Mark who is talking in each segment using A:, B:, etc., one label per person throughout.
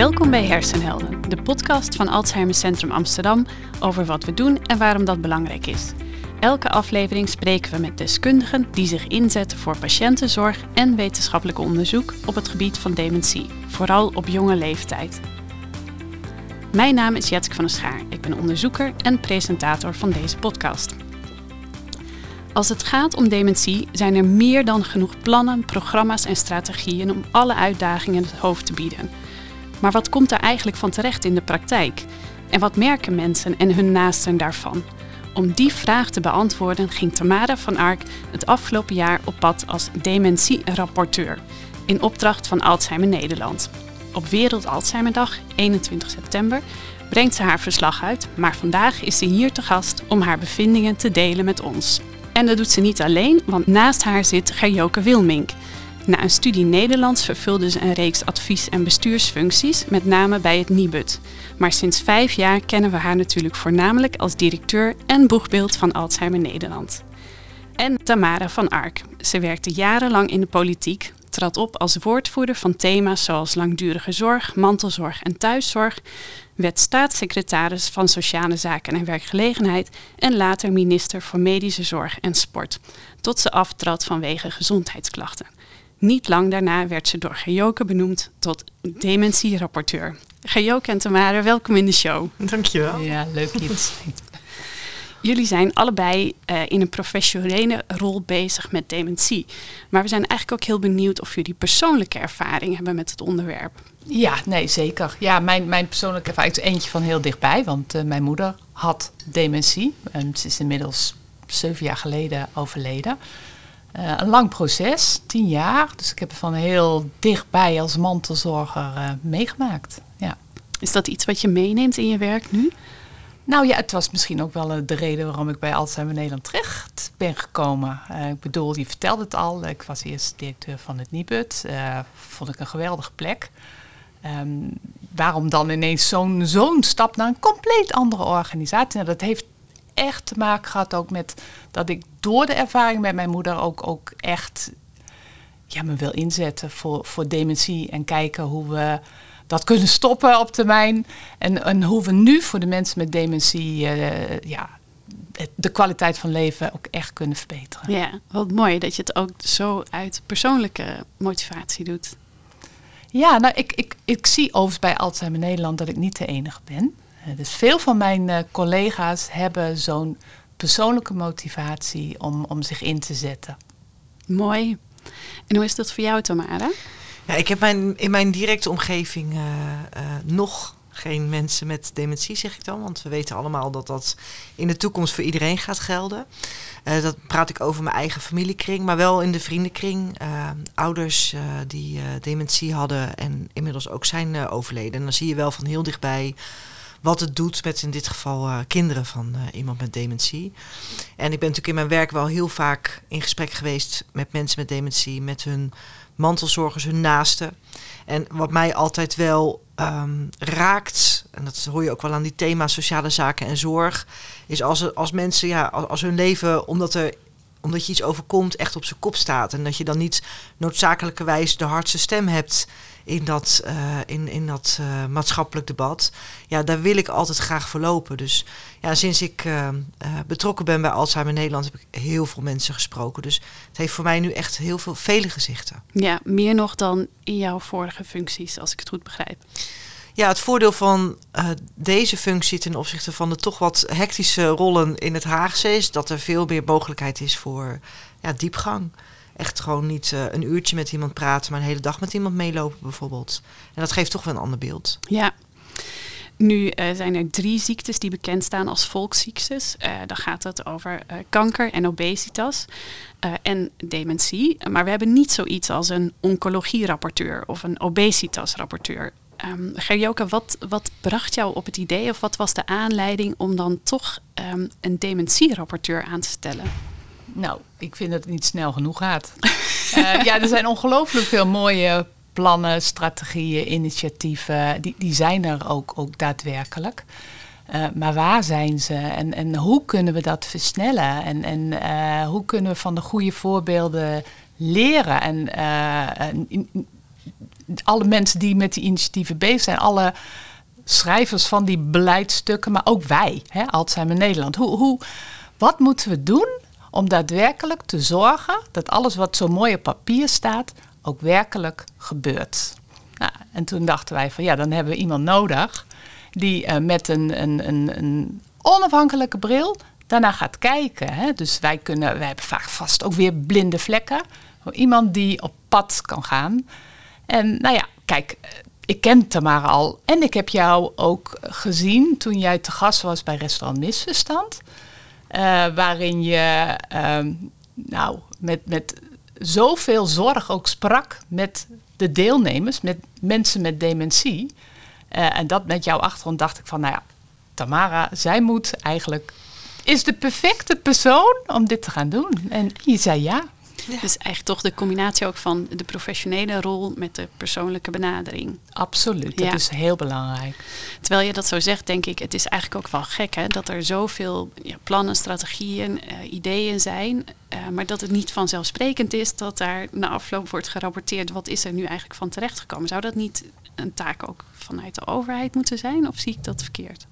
A: Welkom bij Hersenhelden, de podcast van Alzheimer Centrum Amsterdam over wat we doen en waarom dat belangrijk is. Elke aflevering spreken we met deskundigen die zich inzetten voor patiëntenzorg en wetenschappelijk onderzoek op het gebied van dementie, vooral op jonge leeftijd. Mijn naam is Jetske van der Schaar. Ik ben onderzoeker en presentator van deze podcast. Als het gaat om dementie zijn er meer dan genoeg plannen, programma's en strategieën om alle uitdagingen het hoofd te bieden. Maar wat komt er eigenlijk van terecht in de praktijk? En wat merken mensen en hun naasten daarvan? Om die vraag te beantwoorden ging Tamara van Ark het afgelopen jaar op pad als dementie-rapporteur in opdracht van Alzheimer Nederland. Op Wereld Alzheimerdag, 21 september, brengt ze haar verslag uit, maar vandaag is ze hier te gast om haar bevindingen te delen met ons. En dat doet ze niet alleen, want naast haar zit Gerjoke Wilmink. Na een studie Nederlands vervulde ze een reeks advies- en bestuursfuncties, met name bij het Nibud. Maar sinds vijf jaar kennen we haar natuurlijk voornamelijk als directeur en boegbeeld van Alzheimer Nederland. En Tamara van Ark. Ze werkte jarenlang in de politiek, trad op als woordvoerder van thema's zoals langdurige zorg, mantelzorg en thuiszorg, werd staatssecretaris van Sociale Zaken en Werkgelegenheid en later minister voor Medische Zorg en Sport, tot ze aftrad vanwege gezondheidsklachten. Niet lang daarna werd ze door Gejoke benoemd tot dementierapporteur. Gejoke en Tamara, welkom in de show.
B: Dankjewel.
C: Ja, leuk hier te zijn.
A: Jullie zijn allebei uh, in een professionele rol bezig met dementie. Maar we zijn eigenlijk ook heel benieuwd of jullie persoonlijke ervaring hebben met het onderwerp.
C: Ja, nee, zeker. Ja, mijn, mijn persoonlijke ervaring is eentje van heel dichtbij. Want uh, mijn moeder had dementie. En ze is inmiddels zeven jaar geleden overleden. Uh, een lang proces, tien jaar. Dus ik heb het van heel dichtbij als mantelzorger uh, meegemaakt. Ja.
A: Is dat iets wat je meeneemt in je werk nu?
C: Nou ja, het was misschien ook wel de reden waarom ik bij Alzheimer Nederland terecht ben gekomen. Uh, ik bedoel, je vertelde het al. Ik was eerst directeur van het Nibud. vond ik een geweldige plek. Um, waarom dan ineens zo'n zo'n stap naar een compleet andere organisatie? Nou, dat heeft echt te maken gehad ook met dat ik door de ervaring met mijn moeder ook, ook echt ja, me wil inzetten voor, voor dementie en kijken hoe we dat kunnen stoppen op termijn. En, en hoe we nu voor de mensen met dementie uh, ja, de kwaliteit van leven ook echt kunnen verbeteren.
A: Ja, wat mooi dat je het ook zo uit persoonlijke motivatie doet.
C: Ja, nou, ik, ik, ik zie overigens bij Alzheimer Nederland dat ik niet de enige ben. Dus veel van mijn uh, collega's hebben zo'n persoonlijke motivatie om, om zich in te zetten.
A: Mooi. En hoe is dat voor jou, Tamara?
B: Ja, ik heb mijn, in mijn directe omgeving uh, uh, nog geen mensen met dementie, zeg ik dan. Want we weten allemaal dat dat in de toekomst voor iedereen gaat gelden. Uh, dat praat ik over mijn eigen familiekring, maar wel in de vriendenkring. ouders die dementie hadden en inmiddels ook zijn overleden. En dan zie je wel van heel dichtbij wat het doet met in dit geval uh, kinderen van uh, iemand met dementie. En ik ben natuurlijk in mijn werk wel heel vaak in gesprek geweest met mensen met dementie, met hun mantelzorgers, hun naasten. En wat mij altijd wel um, raakt, en dat hoor je ook wel aan die thema's sociale zaken en zorg, is als, als mensen, ja, als, als hun leven, omdat er omdat je iets overkomt, echt op zijn kop staat. En dat je dan niet noodzakelijkerwijs de hardste stem hebt in dat, uh, in, in dat uh, maatschappelijk debat. Ja, daar wil ik altijd graag verlopen. Dus ja, sinds ik uh, betrokken ben bij Alzheimer Nederland heb ik heel veel mensen gesproken. Dus het heeft voor mij nu echt heel veel, vele gezichten.
A: Ja, meer nog dan in jouw vorige functies, als ik het goed begrijp.
B: Ja, het voordeel van uh, deze functie ten opzichte van de toch wat hectische rollen in het Haagse is dat er veel meer mogelijkheid is voor ja, diepgang. Echt gewoon niet uh, een uurtje met iemand praten, maar een hele dag met iemand meelopen bijvoorbeeld. En dat geeft toch wel een ander beeld.
A: Ja. Nu uh, zijn er drie ziektes die bekend staan als volksziektes. Uh, dan gaat het over kanker en obesitas en dementie. Maar we hebben niet zoiets als een oncologierapporteur of een obesitasrapporteur. Um, Gerjoke, wat, wat bracht jou op het idee of wat was de aanleiding om dan toch um, een dementierapporteur aan te stellen?
C: Nou, ik vind dat het niet snel genoeg gaat. uh, ja, er zijn ongelooflijk veel mooie plannen, strategieën, initiatieven. Die, die zijn er ook, ook daadwerkelijk. Uh, maar waar zijn ze en, en hoe kunnen we dat versnellen? En, en uh, hoe kunnen we van de goede voorbeelden leren? En alle mensen die met die initiatieven bezig zijn, alle schrijvers van die beleidsstukken, maar ook wij, hè, Alzheimer Nederland. Hoe, hoe, wat moeten we doen om daadwerkelijk te zorgen dat alles wat zo mooi op papier staat, ook werkelijk gebeurt? Nou, en toen dachten wij van ja, dan hebben we iemand nodig die uh, met een, een, een, een onafhankelijke bril daarna gaat kijken. Hè? Dus wij kunnen, wij hebben vaak vast ook weer blinde vlekken. Iemand die op pad kan gaan. En nou ja, kijk, ik ken Tamara al. En ik heb jou ook gezien toen jij te gast was bij restaurant Misverstand. Uh, waarin je uh, nou, met, met zoveel zorg ook sprak met de deelnemers, met mensen met dementie. Uh, en dat met jouw achtergrond dacht ik van, nou ja, Tamara, zij moet eigenlijk, is de perfecte persoon om dit te gaan doen. En je zei ja.
A: Ja. Dus eigenlijk toch de combinatie ook van de professionele rol met de persoonlijke benadering.
C: Absoluut, dat is heel belangrijk.
A: Terwijl je dat zo zegt, denk ik, het is eigenlijk ook wel gek hè, dat er zoveel ja, plannen, strategieën, uh, ideeën zijn. Uh, maar dat het niet vanzelfsprekend is dat daar na afloop wordt gerapporteerd wat is er nu eigenlijk van terechtgekomen. Zou dat niet een taak ook vanuit de overheid moeten zijn of zie ik dat verkeerd?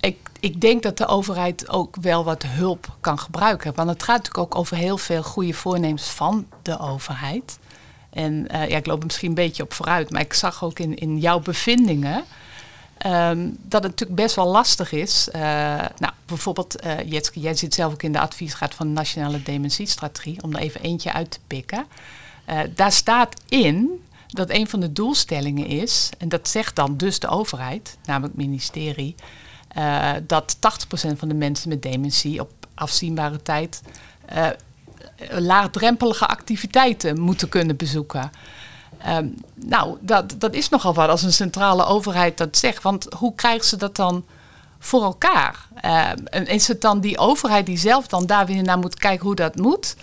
C: Ik, ik denk dat de overheid ook wel wat hulp kan gebruiken. Want het gaat natuurlijk ook over heel veel goede voornemens van de overheid. En uh, ja, ik loop er misschien een beetje op vooruit, maar ik zag ook in, in jouw bevindingen um, dat het natuurlijk best wel lastig is. Uh, nou, bijvoorbeeld, uh, jij zit zelf ook in de adviesraad van de Nationale Dementiestrategie, om er even eentje uit te pikken. daar staat in dat een van de doelstellingen is, en dat zegt dan dus de overheid, namelijk het ministerie, uh, dat 80% van de mensen met dementie op afzienbare tijd uh, laagdrempelige activiteiten moeten kunnen bezoeken. Um, nou, dat, dat is nogal wat als een centrale overheid dat zegt. Want hoe krijgen ze dat dan voor elkaar? Uh, is het dan die overheid die zelf dan daar weer naar moet kijken hoe dat moet?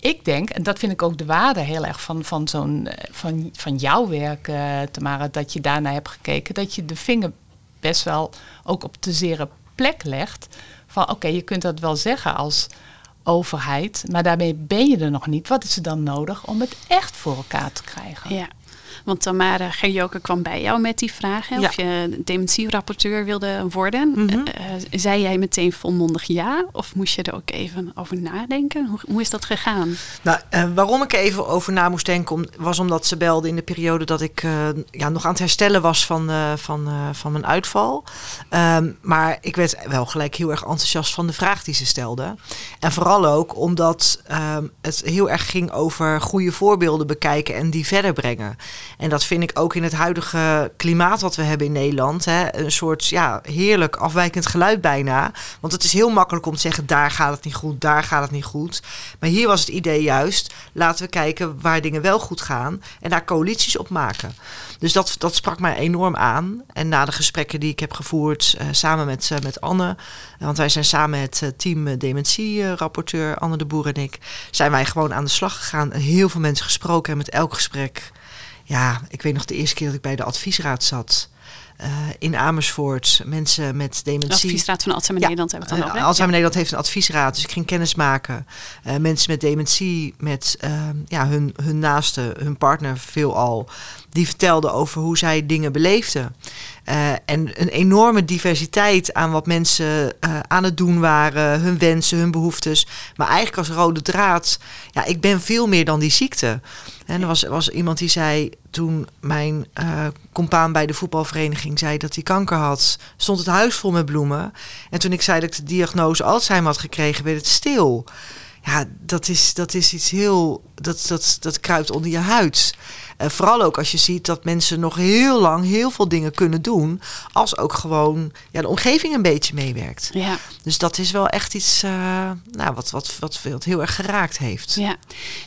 C: Ik denk, en dat vind ik ook de waarde heel erg van, van, zo'n, van, van jouw werk, Tamara, dat je daarnaar hebt gekeken, dat je de vinger best wel ook op de zere plek legt. Van oké, je kunt dat wel zeggen als overheid, maar daarmee ben je er nog niet. Wat is er dan nodig om het echt voor elkaar te krijgen?
A: Ja. Want Tamara Gerjoke kwam bij jou met die vraag. Hè, Of je dementierapporteur wilde worden. Mm -hmm. uh, zei jij meteen volmondig ja? Of moest je er ook even over nadenken? Hoe, hoe is dat gegaan?
B: Nou, uh, waarom ik even over na moest denken... was omdat ze belde in de periode dat ik uh, ja, nog aan het herstellen was van, van, van mijn uitval. Um, maar ik werd wel gelijk heel erg enthousiast van de vraag die ze stelde. En vooral ook omdat um, het heel erg ging over goede voorbeelden bekijken en die verder brengen. En dat vind ik ook in het huidige klimaat wat we hebben in Nederland. Hè, een soort ja, heerlijk afwijkend geluid bijna. Want het is heel makkelijk om te zeggen: daar gaat het niet goed, daar gaat het niet goed. Maar hier was het idee juist: laten we kijken waar dingen wel goed gaan en daar coalities op maken. Dus dat, dat sprak mij enorm aan. En na de gesprekken die ik heb gevoerd uh, samen met, uh, met Anne, want wij zijn samen het team dementie-rapporteur, Anne de Boer en ik, zijn wij gewoon aan de slag gegaan. Heel veel mensen gesproken en met elk gesprek ja, ik weet nog de eerste keer dat ik bij de adviesraad zat. Uh, in Amersfoort, mensen met dementie. De
A: adviesraad van Alzheimer ja, Nederland hebben we het dan
B: uh, Alzheimer ja. Nederland heeft een adviesraad, dus ik ging kennis maken. Uh, mensen met dementie, met ja, hun, hun naaste, hun partner veelal, die vertelden over hoe zij dingen beleefden. Uh, en een enorme diversiteit aan wat mensen uh, aan het doen waren, hun wensen, hun behoeftes. Maar eigenlijk als rode draad, ja, ik ben veel meer dan die ziekte. En er was, was iemand die zei, toen mijn uh, compaan bij de voetbalvereniging zei dat hij kanker had, stond het huis vol met bloemen. En toen ik zei dat ik de diagnose Alzheimer had gekregen, werd het stil. Ja, dat is, dat is iets heel. Dat, dat, dat kruipt onder je huid. Uh, vooral ook als je ziet dat mensen nog heel lang heel veel dingen kunnen doen. Als ook gewoon ja, de omgeving een beetje meewerkt.
A: Ja.
B: Dus dat is wel echt iets uh, nou, wat, wat, wat, wat heel erg geraakt heeft.
A: Ja.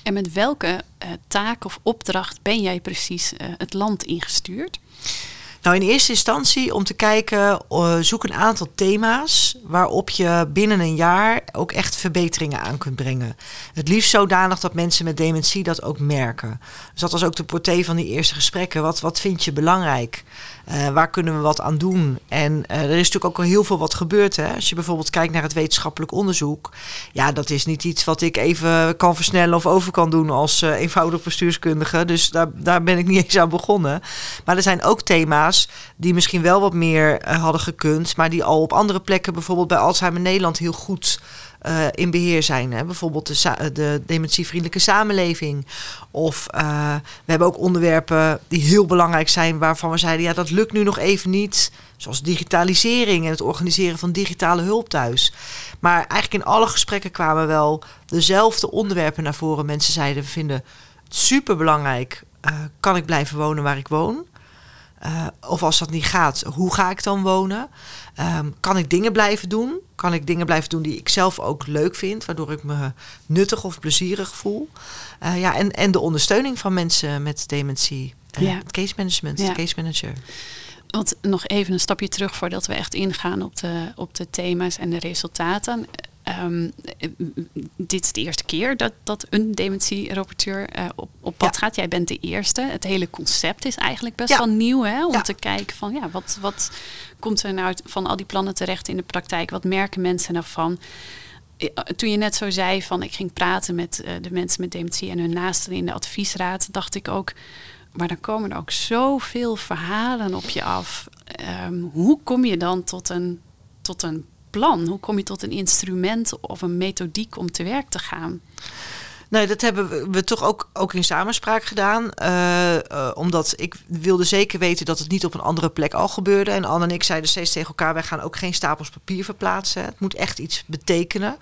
A: En met welke uh, taak of opdracht ben jij precies het land ingestuurd?
B: Nou, in eerste instantie om te kijken, uh, zoek een aantal thema's waarop je binnen een jaar ook echt verbeteringen aan kunt brengen. Het liefst zodanig dat mensen met dementie dat ook merken. Dus dat was ook de portée van die eerste gesprekken. Wat, wat vind je belangrijk? Uh, waar kunnen we wat aan doen? En uh, er is natuurlijk ook al heel veel wat gebeurd. Hè? Als je bijvoorbeeld kijkt naar het wetenschappelijk onderzoek. Ja, dat is niet iets wat ik even kan versnellen of over kan doen als uh, eenvoudig bestuurskundige. Dus daar, daar ben ik niet eens aan begonnen. Maar er zijn ook thema's die misschien wel wat meer hadden gekund. Maar die al op andere plekken, bijvoorbeeld bij Alzheimer Nederland, heel goed uh, in beheer zijn. Hè? Bijvoorbeeld de, de dementievriendelijke samenleving. Of uh, we hebben ook onderwerpen die heel belangrijk zijn, waarvan we zeiden, ja, dat lukt nu nog even niet. Zoals digitalisering en het organiseren van digitale hulp thuis. Maar eigenlijk in alle gesprekken kwamen wel dezelfde onderwerpen naar voren. Mensen zeiden, we vinden het super belangrijk. Uh, kan ik blijven wonen waar ik woon? Of als dat niet gaat, hoe ga ik dan wonen? Um, kan ik dingen blijven doen? Kan ik dingen blijven doen die ik zelf ook leuk vind, waardoor ik me nuttig of plezierig voel? Uh, ja, en, en de ondersteuning van mensen met dementie. Uh, ja. Het case management, ja. de case manager.
A: Want nog even een stapje terug voordat we echt ingaan op de, op de thema's en de resultaten. Um, dit is de eerste keer dat, dat een dementie-rapporteur uh, op, op pad ja. gaat. Jij bent de eerste. Het hele concept is eigenlijk best ja. wel nieuw. Hè? Om ja. te kijken van ja, wat, wat komt er nou van al die plannen terecht in de praktijk? Wat merken mensen daarvan? Toen je net zo zei van ik ging praten met uh, de mensen met dementie en hun naasten in de adviesraad, dacht ik ook, maar dan komen er ook zoveel verhalen op je af. Um, hoe kom je dan tot een, tot een plan? Hoe kom je tot een instrument of een methodiek om te werk te gaan?
B: Nee, dat hebben we toch ook, ook in samenspraak gedaan. Uh, uh, omdat ik wilde zeker weten dat het niet op een andere plek al gebeurde. En Anne en ik zeiden steeds tegen elkaar: wij gaan ook geen stapels papier verplaatsen. Het moet echt iets betekenen.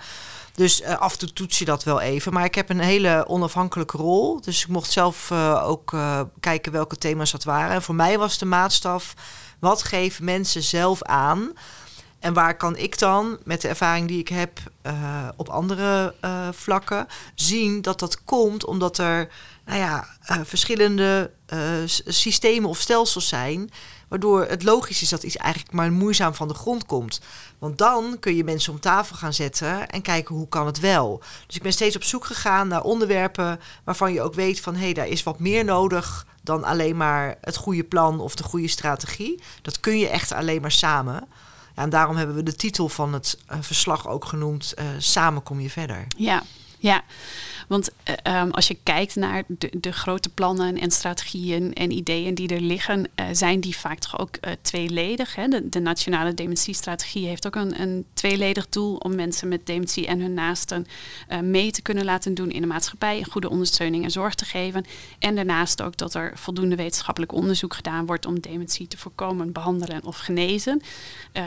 B: Dus uh, af en toe toets je dat wel even. Maar ik heb een hele onafhankelijke rol. Dus ik mocht zelf ook kijken welke thema's dat waren. En voor mij was de maatstaf: wat geven mensen zelf aan? En waar kan ik dan, met de ervaring die ik heb uh, op andere uh, vlakken, zien dat dat komt omdat er nou ja, uh, verschillende systemen of stelsels zijn. Waardoor het logisch is dat iets eigenlijk maar moeizaam van de grond komt. Want dan kun je mensen om tafel gaan zetten en kijken hoe kan het wel. Dus ik ben steeds op zoek gegaan naar onderwerpen waarvan je ook weet van hé, hey, daar is wat meer nodig dan alleen maar het goede plan of de goede strategie. Dat kun je echt alleen maar samen. En daarom hebben we de titel van het uh, verslag ook genoemd: uh, Samen kom je verder.
A: Ja, ja. Want uh, um, als je kijkt naar de, grote plannen en strategieën en ideeën die er liggen, uh, zijn die vaak toch ook uh, tweeledig. Hè? De, nationale dementiestrategie heeft ook een, een, tweeledig doel om mensen met dementie en hun naasten mee te kunnen laten doen in de maatschappij, goede ondersteuning en zorg te geven. En daarnaast ook dat er voldoende wetenschappelijk onderzoek gedaan wordt om dementie te voorkomen, behandelen of genezen.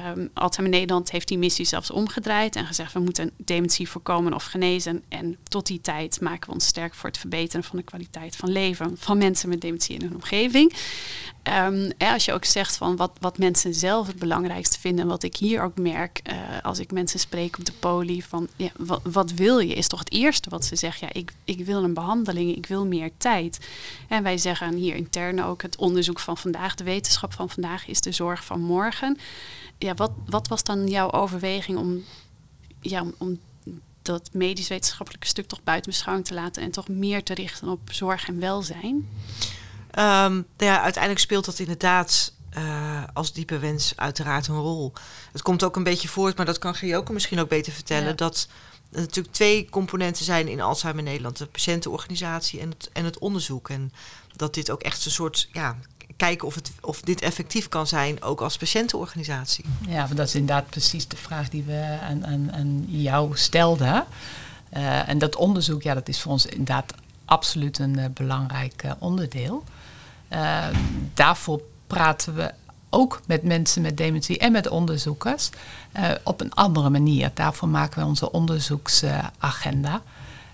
A: Um, Nederland heeft die missie zelfs omgedraaid en gezegd we moeten dementie voorkomen of genezen. En tot die tijd maken we ons sterk voor het verbeteren van de kwaliteit van leven van mensen met dementie in hun omgeving. Um, als je ook zegt van wat, wat mensen zelf het belangrijkste vinden, wat ik hier ook merk uh, als ik mensen spreek op de poli, van ja, wat, wat, wil je, is toch het eerste wat ze zeggen. Ja, ik, ik wil een behandeling, ik wil meer tijd. En wij zeggen hier intern ook het onderzoek van vandaag, de wetenschap van vandaag is de zorg van morgen. Ja, wat, wat was dan jouw overweging om, ja, om dat medisch-wetenschappelijke stuk toch buiten beschouwing te laten en toch meer te richten op zorg en welzijn?
B: Um, ja, uiteindelijk speelt dat inderdaad uh, als diepe wens uiteraard een rol. Het komt ook een beetje voort, maar dat kan Gioke misschien ook beter vertellen. Ja. Dat er natuurlijk twee componenten zijn in Alzheimer Nederland: de patiëntenorganisatie en het, en het onderzoek. En dat dit ook echt een soort ja, kijken of, het, of dit effectief kan zijn, ook als patiëntenorganisatie.
C: Ja, dat is inderdaad precies de vraag die we aan, jou stelden. Uh, en dat onderzoek, ja, dat is voor ons inderdaad absoluut een uh, belangrijk uh, onderdeel. daarvoor praten we ook met mensen met dementie en met onderzoekers op een andere manier. Daarvoor maken we onze onderzoeksagenda.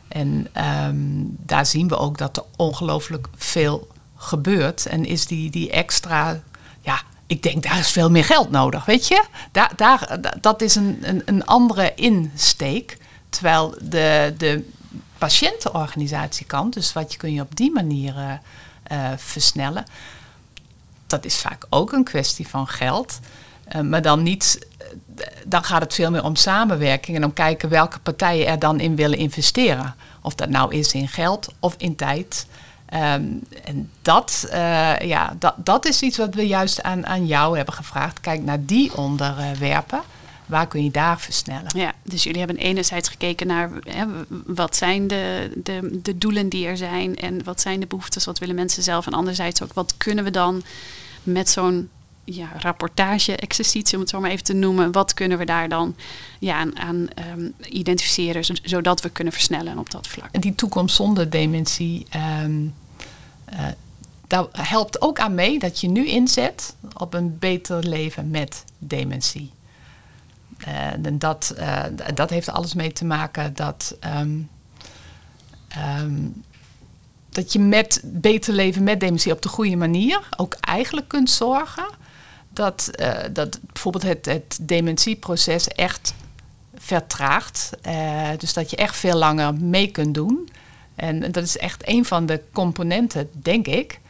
C: En um, daar zien we ook dat er ongelooflijk veel gebeurt. En is die, die extra, ja, ik denk daar is veel meer geld nodig, weet je? Daar, daar, dat is een, een, een andere insteek. Terwijl de, de patiëntenorganisatiekant, dus wat kun je op die manier uh, versnellen. dat is vaak ook een kwestie van geld. Uh, maar dan niet, dan gaat het veel meer om samenwerking en om kijken welke partijen er dan in willen investeren. Of dat nou is in geld of in tijd. Um, en dat, uh, ja, dat, dat is iets wat we juist aan, aan jou hebben gevraagd. Kijk naar die onderwerpen. Waar kun je daar versnellen?
A: Ja, dus jullie hebben enerzijds gekeken naar hè, wat zijn de, de, de doelen die er zijn en wat zijn de behoeftes, wat willen mensen zelf. En anderzijds ook wat kunnen we dan met zo'n ja, rapportage-exercitie, om het zo maar even te noemen. Wat kunnen we daar dan ja, aan, aan um, identificeren, zodat we kunnen versnellen op dat vlak?
C: Die toekomst zonder dementie, um, daar helpt ook aan mee dat je nu inzet op een beter leven met dementie. Uh, dat, uh, dat heeft alles mee te maken dat, um, dat je met beter leven met dementie op de goede manier ook eigenlijk kunt zorgen dat, uh, dat bijvoorbeeld het, het dementieproces echt vertraagt. Uh, dus dat je echt veel langer mee kunt doen. En dat is echt een van de componenten, denk ik,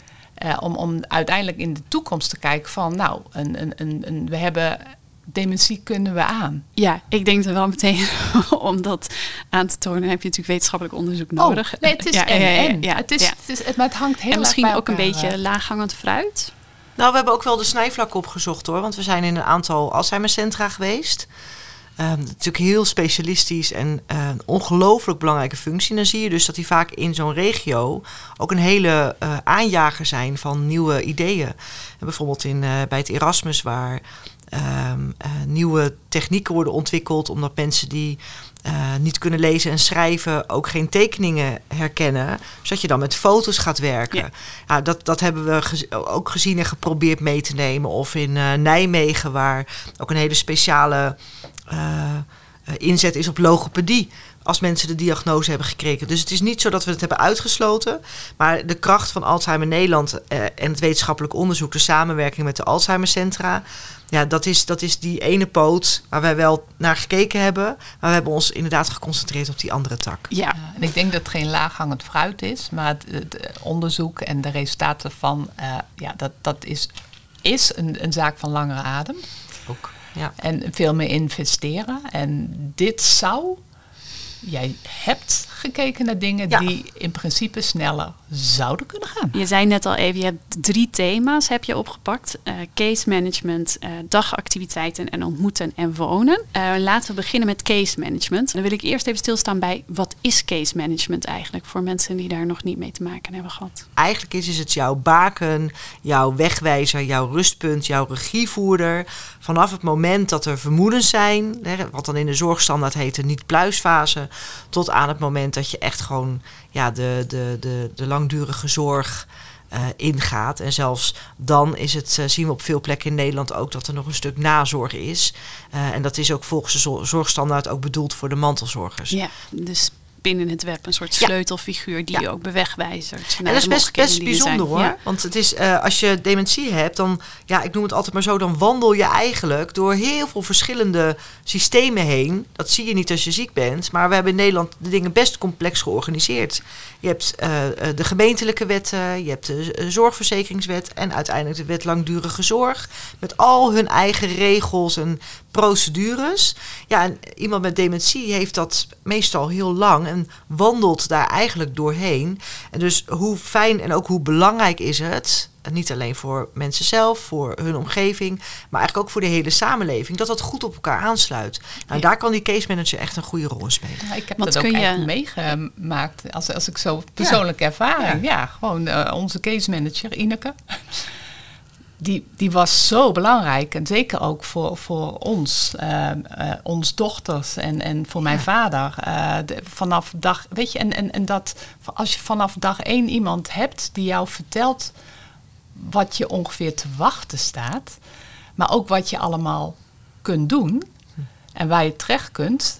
C: uh, om, om uiteindelijk in de toekomst te kijken van, nou, een, een, een, een, we hebben dementie kunnen we aan.
A: Ja, ik denk er wel meteen om dat aan te tonen heb je natuurlijk wetenschappelijk onderzoek nodig.
C: Oh, nee, het is
A: ja,
C: en, en. Ja, het, is, ja. het, is, het, maar het hangt heel
A: en misschien ook een beetje laaghangend fruit.
B: Nou, we hebben ook wel de snijvlak opgezocht hoor. Want we zijn in een aantal Alzheimercentra geweest. Uh, natuurlijk heel specialistisch en uh, ongelooflijk belangrijke functie. Dan zie je dus dat die vaak in zo'n regio ook een hele uh, aanjager zijn van nieuwe ideeën. En bijvoorbeeld in, uh, bij het Erasmus, waar um, nieuwe technieken worden ontwikkeld, omdat mensen die uh, niet kunnen lezen en schrijven ook geen tekeningen herkennen, zodat je dan met foto's gaat werken. Ja. ja dat, dat hebben we gez ook gezien en geprobeerd mee te nemen. Of in uh, Nijmegen, waar ook een hele speciale uh, inzet is op logopedie. Als mensen de diagnose hebben gekregen. Dus het is niet zo dat we het hebben uitgesloten. Maar de kracht van Alzheimer Nederland en het wetenschappelijk onderzoek, de samenwerking met de Alzheimercentra ja, dat is, dat is die ene poot waar wij wel naar gekeken hebben. Maar we hebben ons inderdaad geconcentreerd op die andere tak.
C: Ja, en ik denk dat het geen laaghangend fruit is. Maar het, het onderzoek en de resultaten van, uh, ja, dat, dat is, is een, een zaak van langere adem.
B: Ook, ja.
C: En veel meer investeren. En dit zou jij hebt gekeken naar dingen ja. die in principe sneller zouden kunnen gaan.
A: Je zei net al even, je hebt drie thema's heb je opgepakt. Uh, case management, uh, dagactiviteiten en ontmoeten en wonen. Uh, laten we beginnen met case management. Dan wil ik eerst even stilstaan bij wat is case management eigenlijk voor mensen die daar nog niet mee te maken hebben gehad.
B: Eigenlijk is, is het jouw baken, jouw wegwijzer, jouw rustpunt, jouw regievoerder. Vanaf het moment dat er vermoedens zijn, hè, wat dan in de zorgstandaard heet de niet-pluisfase, tot aan het moment dat je echt gewoon ja, de, de, de, de langdurige zorg uh, ingaat. En zelfs dan is het, uh, zien we op veel plekken in Nederland ook dat er nog een stuk nazorg is. Uh, en dat is ook volgens de zorgstandaard ook bedoeld voor de mantelzorgers.
A: Ja, dus binnen het web een soort sleutelfiguur die je ook bewegwijzert.
B: En dat is best, best bijzonder hoor. Want het is, uh, als je dementie hebt, dan, ja, ik noem het altijd maar zo, dan wandel je eigenlijk door heel veel verschillende systemen heen. Dat zie je niet als je ziek bent. Maar we hebben in Nederland de dingen best complex georganiseerd. Je hebt uh, de gemeentelijke wetten, je hebt de zorgverzekeringswet en uiteindelijk de wet langdurige zorg. Met al hun eigen regels en procedures. Ja, en iemand met dementie heeft dat meestal heel lang en wandelt daar eigenlijk doorheen. En dus hoe fijn en ook hoe belangrijk is het, niet alleen voor mensen zelf, voor hun omgeving, maar eigenlijk ook voor de hele samenleving, dat dat goed op elkaar aansluit. Nou, ja. daar kan die case manager echt een goede rol in spelen.
C: Ja, ik heb Wat dat ook je... echt meegemaakt, als, als ik zo persoonlijke ja. ervaring. Ja, gewoon uh, onze case manager, Ineke die, die was zo belangrijk. En zeker ook voor, voor ons, uh, uh, ons dochters en, en voor mijn ja. vader. Uh, de, vanaf dag, weet je, en, en, en dat als je vanaf dag één iemand hebt die jou vertelt wat je ongeveer te wachten staat, maar ook wat je allemaal kunt doen en waar je terecht kunt,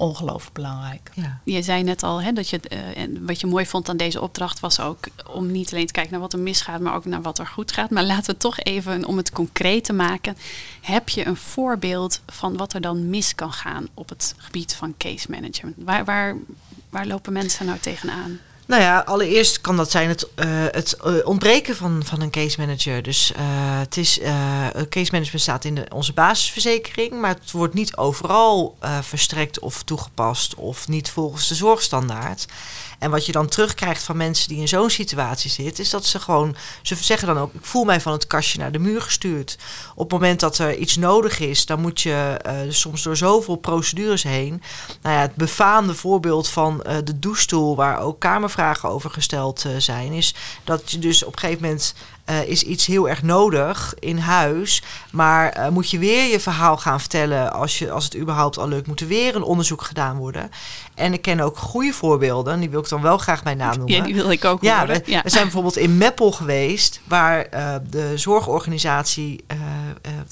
C: ongelooflijk belangrijk.
A: Ja. Je zei net al hè, dat je uh, en wat je mooi vond aan deze opdracht was ook om niet alleen te kijken naar wat er misgaat, maar ook naar wat er goed gaat. Maar laten we toch even, om het concreet te maken, heb je een voorbeeld van wat er dan mis kan gaan op het gebied van case management? Waar, waar, waar lopen mensen nou tegenaan?
B: Nou ja, allereerst kan dat zijn het, uh, het uh, ontbreken van, van een case manager. Dus uh, het is, case management staat in de, onze basisverzekering, maar het wordt niet overal verstrekt of toegepast of niet volgens de zorgstandaard. En wat je dan terugkrijgt van mensen die in zo'n situatie zitten, is dat ze gewoon, ze zeggen dan ook, ik voel mij van het kastje naar de muur gestuurd. Op het moment dat er iets nodig is, dan moet je uh, soms door zoveel procedures heen. Nou ja, het befaamde voorbeeld van uh, de douchestoel, waar ook kamervragen over gesteld uh, zijn, is dat je dus op een gegeven moment is iets heel erg nodig in huis. Maar moet je weer je verhaal gaan vertellen als, je, als het überhaupt al lukt. Moet er weer een onderzoek gedaan worden. En ik ken ook goede voorbeelden. Die wil ik dan wel graag bij naam noemen.
A: Ja, die wil ik ook
B: ja, we, ja. we, zijn bijvoorbeeld in Meppel geweest. Waar uh, de zorgorganisatie,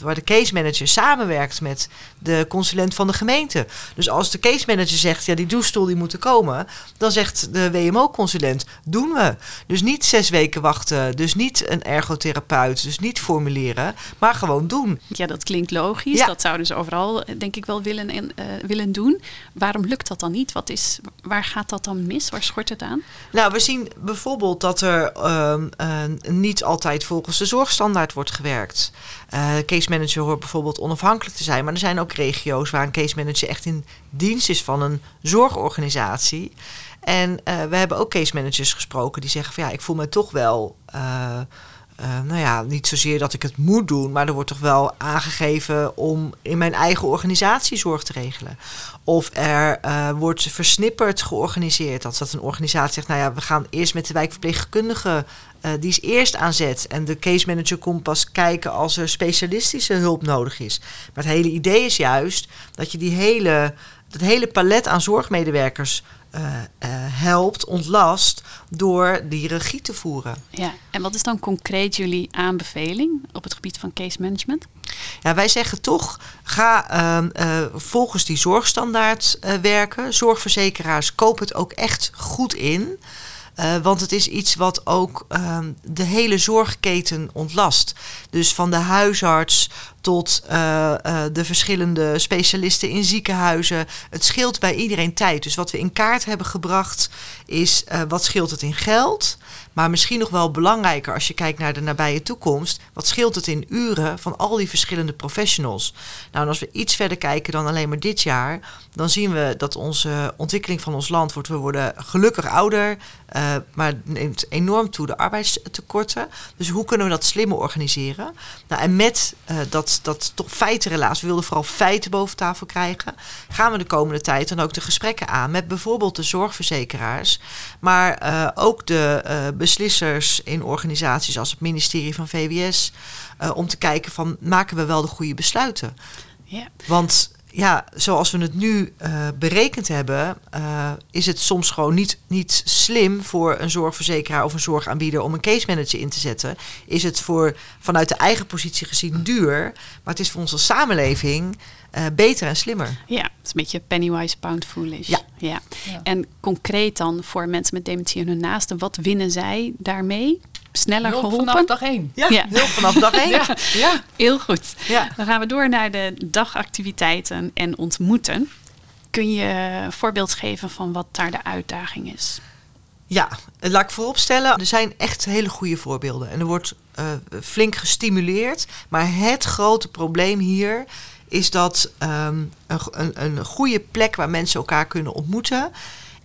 B: waar de case manager samenwerkt met de consulent van de gemeente. Dus als de case manager zegt, ja die douchestoel die moet er komen. Dan zegt de WMO-consulent, doen we. Dus niet zes weken wachten. Dus niet een ergotherapeut. Dus niet formuleren, maar gewoon doen.
A: Ja, dat klinkt logisch. Ja. Dat zouden ze overal, denk ik, wel willen, en, willen doen. Waarom lukt dat dan niet? Wat is, waar gaat dat dan mis? Waar schort het aan?
B: Nou, we zien bijvoorbeeld dat er uh, uh, niet altijd volgens de zorgstandaard wordt gewerkt. Uh, case manager hoort bijvoorbeeld onafhankelijk te zijn. Maar er zijn ook regio's waar een case manager echt in dienst is van een zorgorganisatie. En uh, we hebben ook case managers gesproken die zeggen van ja, ik voel me toch wel. Uh, nou ja, niet zozeer dat ik het moet doen, maar er wordt toch wel aangegeven om in mijn eigen organisatie zorg te regelen. Of er uh, wordt versnipperd georganiseerd. Dat dat een organisatie zegt, nou ja, we gaan eerst met de wijkverpleegkundige, uh, die is eerst aan zet. En de case manager komt pas kijken als er specialistische hulp nodig is. Maar het hele idee is juist dat je die hele, dat hele palet aan zorgmedewerkers helpt, ontlast door die regie te voeren.
A: Ja, en wat is dan concreet jullie aanbeveling op het gebied van case management?
B: Ja, wij zeggen toch, ga uh, volgens die zorgstandaard werken. Zorgverzekeraars, koop het ook echt goed in. Want het is iets wat ook uh, de hele zorgketen ontlast. Dus van de huisarts tot uh, de verschillende specialisten in ziekenhuizen. Het scheelt bij iedereen tijd. Dus wat we in kaart hebben gebracht is wat scheelt het in geld. Maar misschien nog wel belangrijker als je kijkt naar de nabije toekomst. Wat scheelt het in uren van al die verschillende professionals? Nou, en als we iets verder kijken dan alleen maar dit jaar, dan zien we dat onze ontwikkeling van ons land wordt. We worden gelukkig ouder, uh, maar neemt enorm toe de arbeidstekorten. Dus hoe kunnen we dat slimmer organiseren? Nou, en met uh, dat, dat toch feitenrelaas, we wilden vooral feiten boven tafel krijgen, gaan we de komende tijd dan ook de gesprekken aan met bijvoorbeeld de zorgverzekeraars, maar uh, ook de beslissers in organisaties als het ministerie van VWS. Uh, om te kijken van maken we wel de goede besluiten.
A: Ja.
B: Want ja, zoals we het nu uh, berekend hebben, uh, is het soms gewoon niet, niet slim voor een zorgverzekeraar of een zorgaanbieder om een case manager in te zetten. Is het voor vanuit de eigen positie gezien duur, maar het is voor onze samenleving uh, beter en slimmer.
A: Ja, het is een beetje pennywise pound foolish.
B: Ja.
A: ja. ja. En concreet dan voor mensen met dementie en hun naasten, wat winnen zij daarmee? Sneller
C: hulp
A: geholpen?
C: vanaf dag één.
B: Ja, ja. hulp vanaf dag één.
C: ja. ja.
A: Heel goed.
B: Ja.
A: Dan gaan we door naar de dagactiviteiten en ontmoeten. Kun je een voorbeeld geven van wat daar de uitdaging is?
B: Ja, laat ik vooropstellen, er zijn echt hele goede voorbeelden. En er wordt uh, flink gestimuleerd. Maar het grote probleem hier is dat um, een, een, een goede plek waar mensen elkaar kunnen ontmoeten,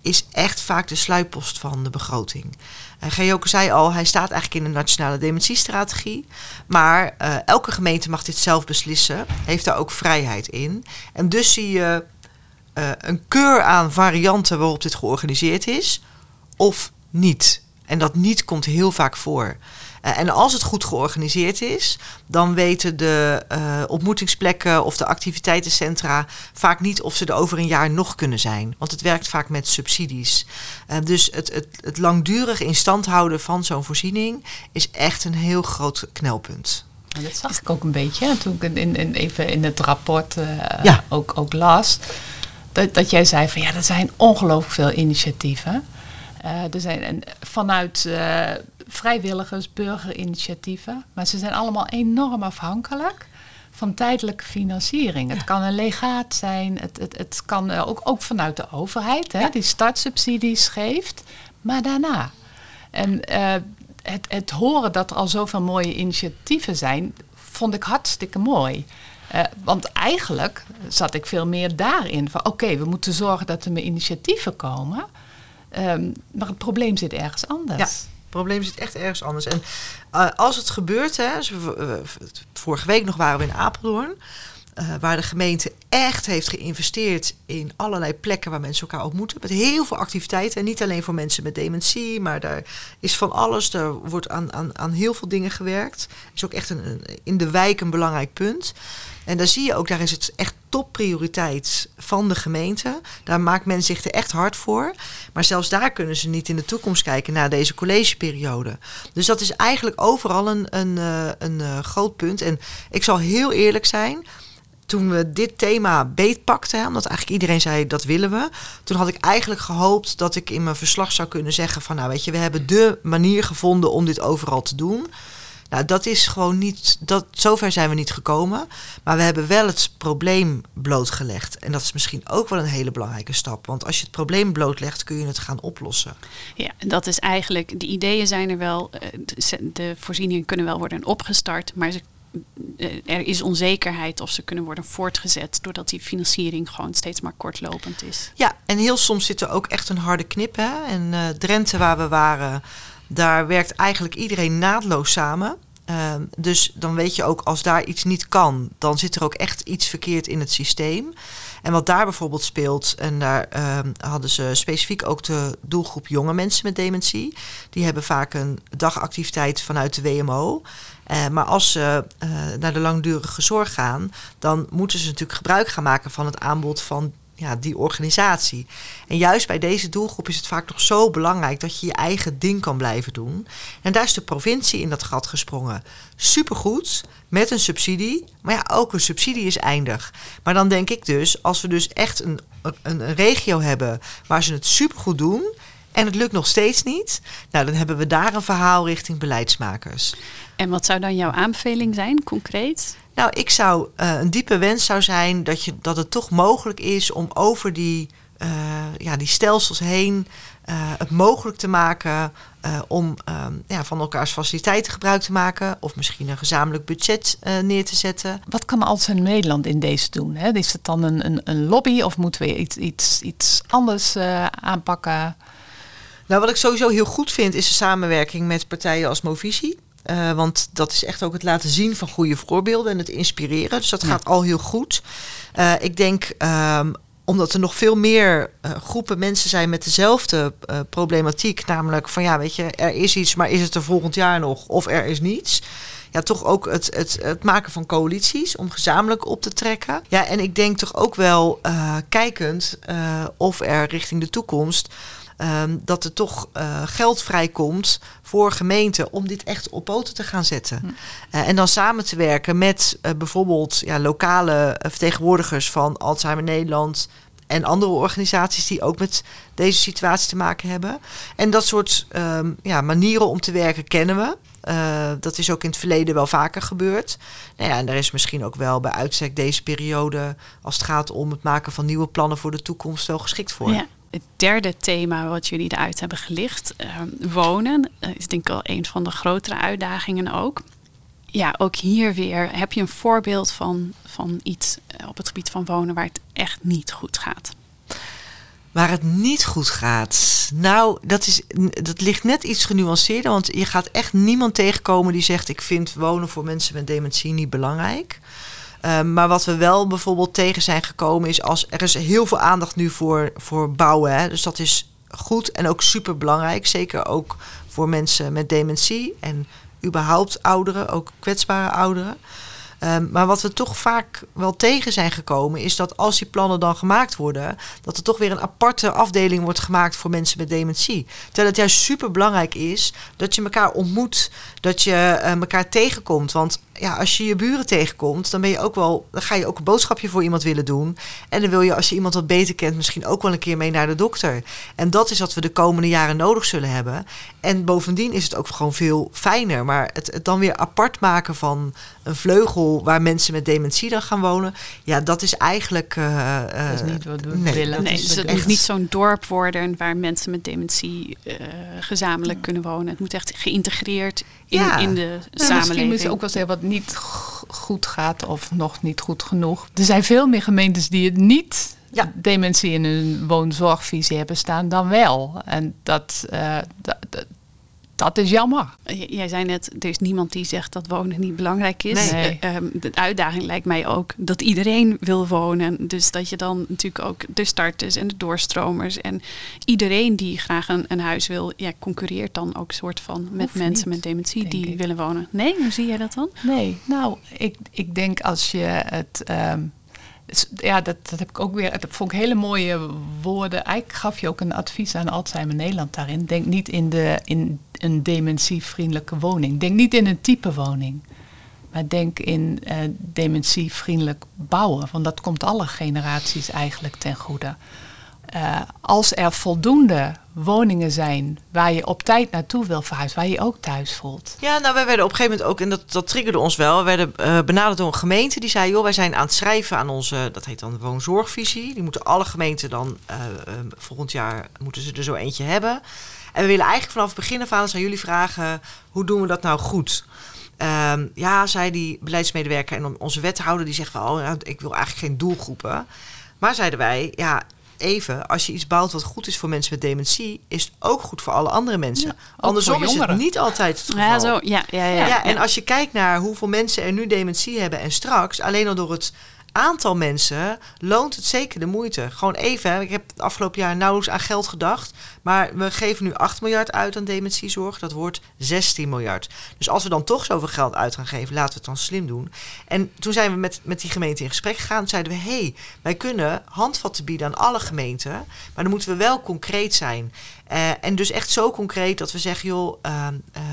B: is echt vaak de sluitpost van de begroting. En Gejoke zei al, hij staat eigenlijk in de nationale dementiestrategie. Maar uh, elke gemeente mag dit zelf beslissen, heeft daar ook vrijheid in. En dus zie je uh, een keur aan varianten waarop dit georganiseerd is, of niet. En dat niet komt heel vaak voor. Uh, en als het goed georganiseerd is, dan weten de uh, ontmoetingsplekken of de activiteitencentra vaak niet of ze er over een jaar nog kunnen zijn. Want het werkt vaak met subsidies. Uh, dus het, het, het langdurig in stand houden van zo'n voorziening is echt een heel groot knelpunt.
C: Dat zag ik ook een beetje toen ik in, in, even in het rapport ja. ook, ook las. Dat, dat jij zei van ja, er zijn ongelooflijk veel initiatieven. Uh, er zijn en vanuit uh, vrijwilligers, burgerinitiatieven, maar ze zijn allemaal enorm afhankelijk van tijdelijke financiering. Ja. Het kan een legaat zijn, het, het, het kan ook, ook vanuit de overheid, hè, ja. die startsubsidies geeft. maar daarna. En uh, het, het horen dat er al zoveel mooie initiatieven zijn, vond ik hartstikke mooi. Uh, want eigenlijk zat ik veel meer daarin van oké, we moeten zorgen dat er meer initiatieven komen. Um, maar het probleem zit ergens anders.
B: Ja, probleem zit echt ergens anders. En uh, als het gebeurt, hè, vorige week nog waren we in Apeldoorn. Uh, waar de gemeente echt heeft geïnvesteerd in allerlei plekken waar mensen elkaar ontmoeten. Met heel veel activiteiten. En niet alleen voor mensen met dementie, maar daar is van alles. Er wordt aan, aan, aan heel veel dingen gewerkt. Is ook echt een, in de wijk een belangrijk punt. En daar zie je ook, daar is het echt topprioriteit van de gemeente. Daar maakt men zich er echt hard voor. Maar zelfs daar kunnen ze niet in de toekomst kijken naar deze collegeperiode. Dus dat is eigenlijk overal een, een, eh, een eh, groot punt. En ik zal heel eerlijk zijn toen we dit thema beetpakten, omdat eigenlijk iedereen zei dat willen we, toen had ik eigenlijk gehoopt dat ik in mijn verslag zou kunnen zeggen van nou weet je, we hebben de manier gevonden om dit overal te doen. Nou, dat is gewoon niet, dat, zover zijn we niet gekomen. Maar we hebben wel het probleem blootgelegd. En dat is misschien ook wel een hele belangrijke stap. Want als je het probleem blootlegt, kun je het gaan oplossen.
A: Ja, en dat is eigenlijk, de ideeën zijn er wel, eh, de voorzieningen kunnen wel worden opgestart, maar ze er is onzekerheid of ze kunnen worden voortgezet doordat die financiering gewoon steeds maar kortlopend is.
B: Ja, en heel soms zit er ook echt een harde knip. Hè? En uh, Drenthe, waar we waren, daar werkt eigenlijk iedereen naadloos samen. Uh, dus dan weet je ook, als daar iets niet kan, dan zit er ook echt iets verkeerd in het systeem. En wat daar bijvoorbeeld speelt, en daar uh, hadden ze specifiek ook de doelgroep jonge mensen met dementie. Die hebben vaak een dagactiviteit vanuit de WMO. Uh, maar als ze uh, naar de langdurige zorg gaan, dan moeten ze natuurlijk gebruik gaan maken van het aanbod van ja, die organisatie. En juist bij deze doelgroep is het vaak nog zo belangrijk dat je je eigen ding kan blijven doen. En daar is de provincie in dat gat gesprongen. Supergoed, met een subsidie. Maar ja, ook een subsidie is eindig. Maar dan denk ik dus, als we dus echt een, een, een regio hebben waar ze het supergoed doen. En het lukt nog steeds niet. Nou, dan hebben we daar een verhaal richting beleidsmakers.
A: En wat zou dan jouw aanbeveling zijn, concreet?
B: Nou, ik zou uh, een diepe wens zou zijn dat, je, dat het toch mogelijk is om over die, uh, ja, die stelsels heen uh, het mogelijk te maken om ja, van elkaars faciliteiten gebruik te maken. Of misschien een gezamenlijk budget neer te zetten.
C: Wat kan in Nederland in deze doen? Hè? Is het dan een, een, een lobby of moeten we iets, iets, iets anders aanpakken?
B: Nou, wat ik sowieso heel goed vind is de samenwerking met partijen als Movisie. Uh, want dat is echt ook het laten zien van goede voorbeelden en het inspireren. Dus dat ja. gaat al heel goed. Uh, ik denk um, omdat er nog veel meer uh, groepen mensen zijn met dezelfde problematiek. Namelijk van ja, weet je, er is iets, maar is het er volgend jaar nog of er is niets. Ja, toch ook het, het, het maken van coalities om gezamenlijk op te trekken. Ja, en ik denk toch ook wel uh, kijkend of er richting de toekomst um, dat er toch uh, geld vrijkomt voor gemeenten om dit echt op poten te gaan zetten. Hm. Uh, en dan samen te werken met uh, bijvoorbeeld ja, lokale vertegenwoordigers van Alzheimer Nederland. En andere organisaties die ook met deze situatie te maken hebben. En dat soort um, ja, manieren om te werken kennen we. Uh, dat is ook in het verleden wel vaker gebeurd. Nou ja, en daar is misschien ook wel bij uitstek deze periode, als het gaat om het maken van nieuwe plannen voor de toekomst, wel geschikt voor.
A: Ja het derde thema wat jullie eruit hebben gelicht, uh, wonen, uh, is denk ik wel een van de grotere uitdagingen ook. Ja, ook hier weer heb je een voorbeeld van, van iets uh, op het gebied van wonen waar het echt niet goed gaat.
B: Waar het niet goed gaat. Nou, dat, is, dat ligt net iets genuanceerder. Want je gaat echt niemand tegenkomen die zegt: Ik vind wonen voor mensen met dementie niet belangrijk. Um, maar wat we wel bijvoorbeeld tegen zijn gekomen is als er is heel veel aandacht nu voor, voor bouwen. Hè? Dus dat is goed en ook super belangrijk. Zeker ook voor mensen met dementie en überhaupt ouderen, ook kwetsbare ouderen. Um, maar wat we toch vaak wel tegen zijn gekomen, is dat als die plannen dan gemaakt worden, dat er toch weer een aparte afdeling wordt gemaakt voor mensen met dementie. Terwijl het juist super belangrijk is dat je elkaar ontmoet, dat je uh, elkaar tegenkomt. Want ja, als je je buren tegenkomt, dan ben je ook wel, dan ga je ook een boodschapje voor iemand willen doen. En dan wil je, als je iemand wat beter kent, misschien ook wel een keer mee naar de dokter. En dat is wat we de komende jaren nodig zullen hebben. En bovendien is het ook gewoon veel fijner. Maar het, het dan weer apart maken van een vleugel waar mensen met dementie dan gaan wonen, ja, dat is eigenlijk. Uh,
C: dat is niet wat we nee, willen.
A: Nee, dus het moet niet zo'n dorp worden waar mensen met dementie uh, gezamenlijk kunnen wonen. Het moet echt geïntegreerd in, ja. in de samenleving. Misschien
C: je ook wel zeggen wat niet goed gaat of nog niet goed genoeg. Er zijn veel meer gemeentes die het niet ja. dementie in hun woonzorgvisie hebben staan dan wel. En dat, uh, dat, dat is jammer.
A: Jij zei net, er is niemand die zegt dat wonen niet belangrijk is. Nee. Uh, de uitdaging lijkt mij ook dat iedereen wil wonen. Dus dat je dan natuurlijk ook de starters en de doorstromers en iedereen die graag een, een huis wil, ja, concurreert dan ook soort van met mensen met dementie die willen wonen. Nee, hoe zie jij dat dan?
C: Nee, nou, ik, ik denk als je het. Um, ja, dat, dat heb ik ook weer. Dat vond ik hele mooie woorden. Eigenlijk gaf je ook een advies aan Alzheimer Nederland daarin. Denk niet in, de, in een dementievriendelijke woning. Denk niet in een type woning. Maar denk in uh, dementievriendelijk bouwen. Want dat komt alle generaties eigenlijk ten goede. Uh, als er voldoende woningen zijn waar je op tijd naartoe wil verhuizen, waar je, ook thuis voelt.
B: Ja, nou, wij werden op een gegeven moment ook, en dat, triggerde ons wel, we werden uh, benaderd door een gemeente die zei: joh, wij zijn aan het schrijven aan onze, dat heet dan woonzorgvisie. Die moeten alle gemeenten dan volgend jaar moeten ze er zo eentje hebben. En we willen eigenlijk vanaf het begin af aan aan jullie vragen: hoe doen we dat nou goed? Um, ja, zei die beleidsmedewerker en onze wethouder, die zegt van, oh, nou, ik wil eigenlijk geen doelgroepen. Maar zeiden wij, ja, even, als je iets bouwt wat goed is voor mensen met dementie, is het ook goed voor alle andere mensen. Ja, Andersom is het niet altijd het geval.
A: Ja, zo, ja, ja, ja,
B: ja, en als je kijkt naar hoeveel mensen er nu dementie hebben en straks, alleen al door het aantal mensen loont het zeker de moeite. Gewoon even, ik heb het afgelopen jaar nauwelijks aan geld gedacht. Maar we geven nu 8 miljard uit aan dementiezorg. Dat wordt 16 miljard. Dus als we dan toch zoveel geld uit gaan geven, laten we het dan slim doen. En toen zijn we met, met die gemeente in gesprek gegaan. zeiden we, hé, hey, wij kunnen handvatten bieden aan alle gemeenten. Maar dan moeten we wel concreet zijn. Uh, en dus echt zo concreet dat we zeggen, joh... Uh, uh,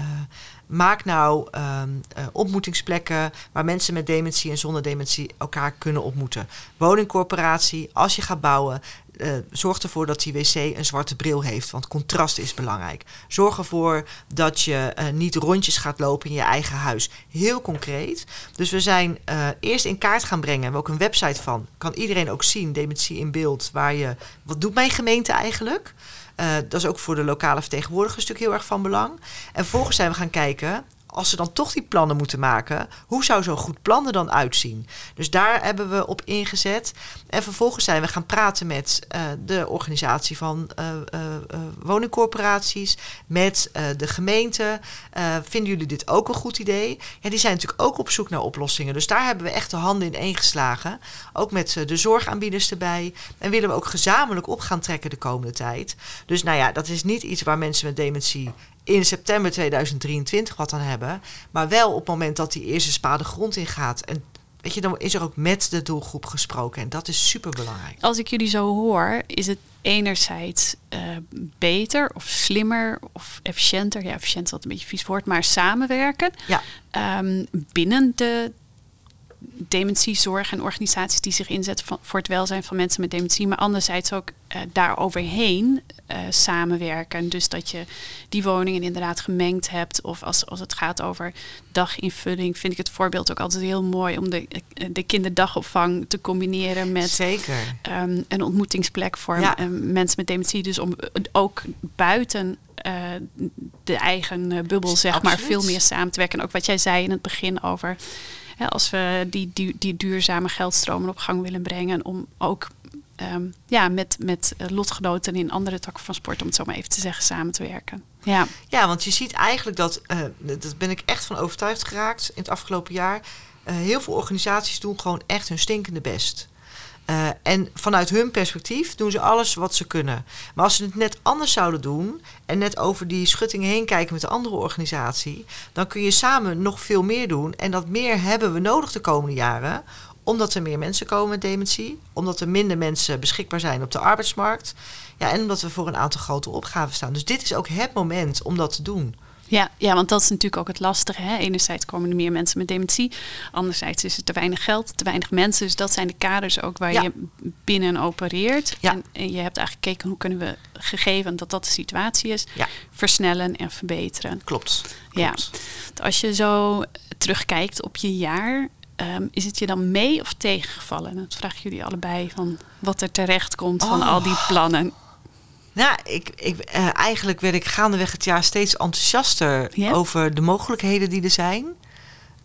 B: maak nou um, ontmoetingsplekken waar mensen met dementie en zonder dementie elkaar kunnen ontmoeten. Woningcorporatie, als je gaat bouwen, uh, zorg ervoor dat die wc een zwarte bril heeft, want contrast is belangrijk. Zorg ervoor dat je uh, niet rondjes gaat lopen in je eigen huis. Heel concreet. Dus we zijn eerst in kaart gaan brengen, we hebben ook een website van. Kan iedereen ook zien, dementie in beeld, waar je, wat doet mijn gemeente eigenlijk? Uh, dat is ook voor de lokale vertegenwoordigers natuurlijk heel erg van belang. En vervolgens zijn we gaan kijken, als ze dan toch die plannen moeten maken, hoe zou zo'n goed plan er dan uitzien? Dus daar hebben we op ingezet. En vervolgens zijn we gaan praten met uh, de organisatie van uh, uh, woningcorporaties, met de gemeente. vinden jullie dit ook een goed idee? Ja, die zijn natuurlijk ook op zoek naar oplossingen. Dus daar hebben we echt de handen in één geslagen. Ook met de zorgaanbieders erbij. En willen we ook gezamenlijk op gaan trekken de komende tijd. Dus nou ja, dat is niet iets waar mensen met dementie in september 2023 wat aan hebben. Maar wel op het moment dat die eerste spade grond ingaat. En weet je, dan is er ook met de doelgroep gesproken. En dat is super belangrijk.
A: Als ik jullie zo hoor, is het enerzijds uh, beter of slimmer of efficiënter. Ja, efficiënt is een beetje vies woord, maar samenwerken.
B: Ja.
A: Um, binnen de dementiezorg en organisaties die zich inzetten voor het welzijn van mensen met dementie, maar anderzijds ook uh, daaroverheen uh, samenwerken. Dus dat je die woningen inderdaad gemengd hebt. Of als, als het gaat over daginvulling, vind ik het voorbeeld ook altijd heel mooi om de, de kinderdagopvang te combineren met
B: Zeker.
A: Um, een ontmoetingsplek voor ja. mensen met dementie. Dus om ook buiten uh, de eigen bubbel, zeg Absoluut. maar, veel meer samen te werken. En ook wat jij zei in het begin over ja, als we die, die, die duurzame geldstromen op gang willen brengen, om ook um, ja, met, met lotgenoten in andere takken van sport, om het zo maar even te zeggen, samen te werken. Ja,
B: ja want je ziet eigenlijk dat, uh, dat ben ik echt van overtuigd geraakt in het afgelopen jaar. Uh, heel veel organisaties doen gewoon echt hun stinkende best. Uh, en vanuit hun perspectief doen ze alles wat ze kunnen. Maar als ze het net anders zouden doen en net over die schuttingen heen kijken met de andere organisatie, dan kun je samen nog veel meer doen. En dat meer hebben we nodig de komende jaren omdat er meer mensen komen met dementie, omdat er minder mensen beschikbaar zijn op de arbeidsmarkt. Ja, en omdat we voor een aantal grote opgaven staan. Dus dit is ook het moment om dat te doen.
A: Ja, ja, want dat is natuurlijk ook het lastige. Hè? Enerzijds komen er meer mensen met dementie. Anderzijds is er te weinig geld, te weinig mensen. Dus dat zijn de kaders ook waar
B: Ja.
A: je binnen opereert.
B: Ja.
A: En, en je hebt eigenlijk gekeken hoe kunnen we, gegeven dat dat de situatie is,
B: Ja.
A: versnellen en verbeteren.
B: Klopt.
A: Ja. Als je zo terugkijkt op je jaar, ehm, is het je dan mee of tegengevallen? Dat vraag ik jullie allebei van wat er terecht komt van
B: Oh.
A: al die plannen.
B: Nou, ik, ik, eh, eigenlijk werd ik gaandeweg het jaar steeds enthousiaster over de mogelijkheden die er zijn.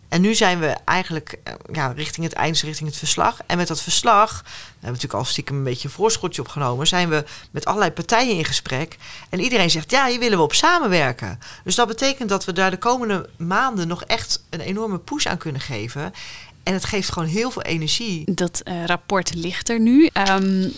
B: En nu zijn we eigenlijk eh, ja, richting het eind, richting het verslag. En met dat verslag, daar hebben we natuurlijk al stiekem een beetje een voorschotje opgenomen, zijn we met allerlei partijen in gesprek. En iedereen zegt, ja, hier willen we op samenwerken. Dus dat betekent dat we daar de komende maanden nog echt een enorme push aan kunnen geven. En het geeft gewoon heel veel energie.
A: Dat eh, rapport ligt er nu. Ehm,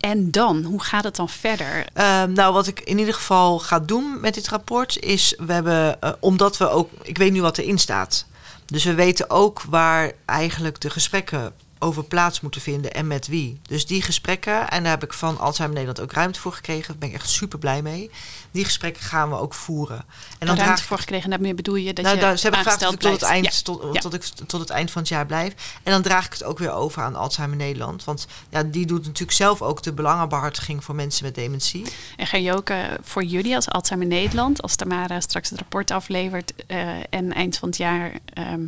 A: en dan, hoe gaat het dan verder?
B: Ehm, nou, wat ik in ieder geval ga doen met dit rapport is, we hebben, eh, omdat we ook, ik weet nu wat erin staat. Dus we weten ook waar eigenlijk de gesprekken over plaats moeten vinden en met wie. Dus die gesprekken, en daar heb ik van Alzheimer Nederland ook ruimte voor gekregen. Daar ben ik echt super blij mee. Die gesprekken gaan we ook voeren. En dan
A: ruimte
B: draag
A: voor gekregen, en daarmee bedoel je dat
B: nou,
A: je
B: ze hebben gevraagd ik tot het, eind,
A: Ja.
B: tot,
A: Ja.
B: tot, ik, tot het eind van het jaar blijf. En dan draag ik het ook weer over aan Alzheimer Nederland. Want ja, die doet natuurlijk zelf ook de belangenbehartiging voor mensen met dementie.
A: En ga je ook eh, voor jullie als Alzheimer Nederland, als Tamara straks het rapport aflevert eh, en eind van het jaar ehm,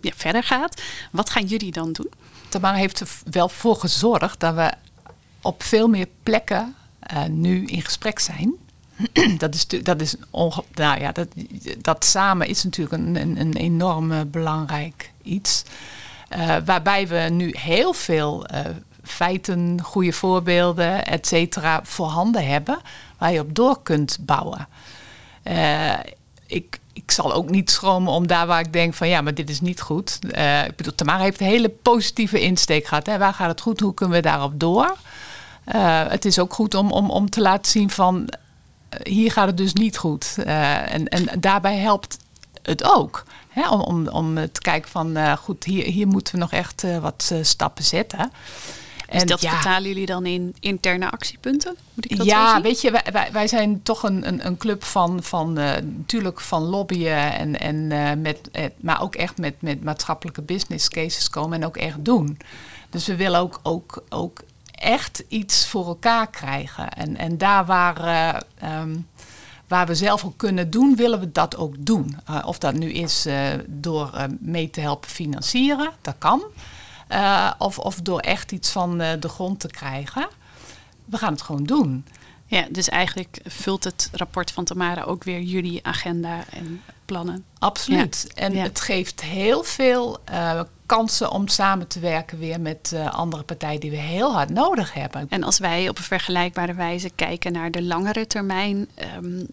A: ja, verder gaat, wat gaan jullie dan doen?
C: Tamara heeft er wel voor gezorgd dat we op veel meer plekken eh, nu in gesprek zijn. dat is, dat is onge- nou ja, dat, dat samen is natuurlijk een, een, een enorm eh, belangrijk iets. Eh, waarbij we nu heel veel feiten, goede voorbeelden, et cetera, voorhanden hebben. Waar je op door kunt bouwen. Ik, ik zal ook niet schromen om daar waar ik denk van ja, maar dit is niet goed. Eh, ik bedoel, Tamara heeft een hele positieve insteek gehad. Hè? Waar gaat het goed? Hoe kunnen we daarop door? Eh, het is ook goed om, om, om te laten zien van eh, hier gaat het dus niet goed. En, en daarbij helpt het ook. Hè? Om, om, om te kijken van goed, hier, hier moeten we nog echt wat stappen zetten.
A: Dus dat
C: ja,
A: vertalen jullie dan in interne actiepunten? Moet ik dat zo
C: ja, weet je, wij, wij, zijn toch een, een, een club van, van eh, natuurlijk van lobbyen en, en eh, met, eh, maar ook echt met, met maatschappelijke business cases komen en ook echt doen. Dus we willen ook, ook, ook echt iets voor elkaar krijgen. En, en daar waar, eh, ehm, waar we zelf ook kunnen doen, willen we dat ook doen. Of dat nu is door mee te helpen financieren, dat kan. Eh, of, of door echt iets van de grond te krijgen. We gaan het gewoon doen.
A: Ja, dus eigenlijk vult het rapport van Tamara ook weer jullie agenda en plannen.
C: Absoluut. En
A: Ja.
C: het geeft heel veel eh, kansen om samen te werken weer met eh, andere partijen die we heel hard nodig hebben.
A: En als wij op een vergelijkbare wijze kijken naar de langere termijn. ehm,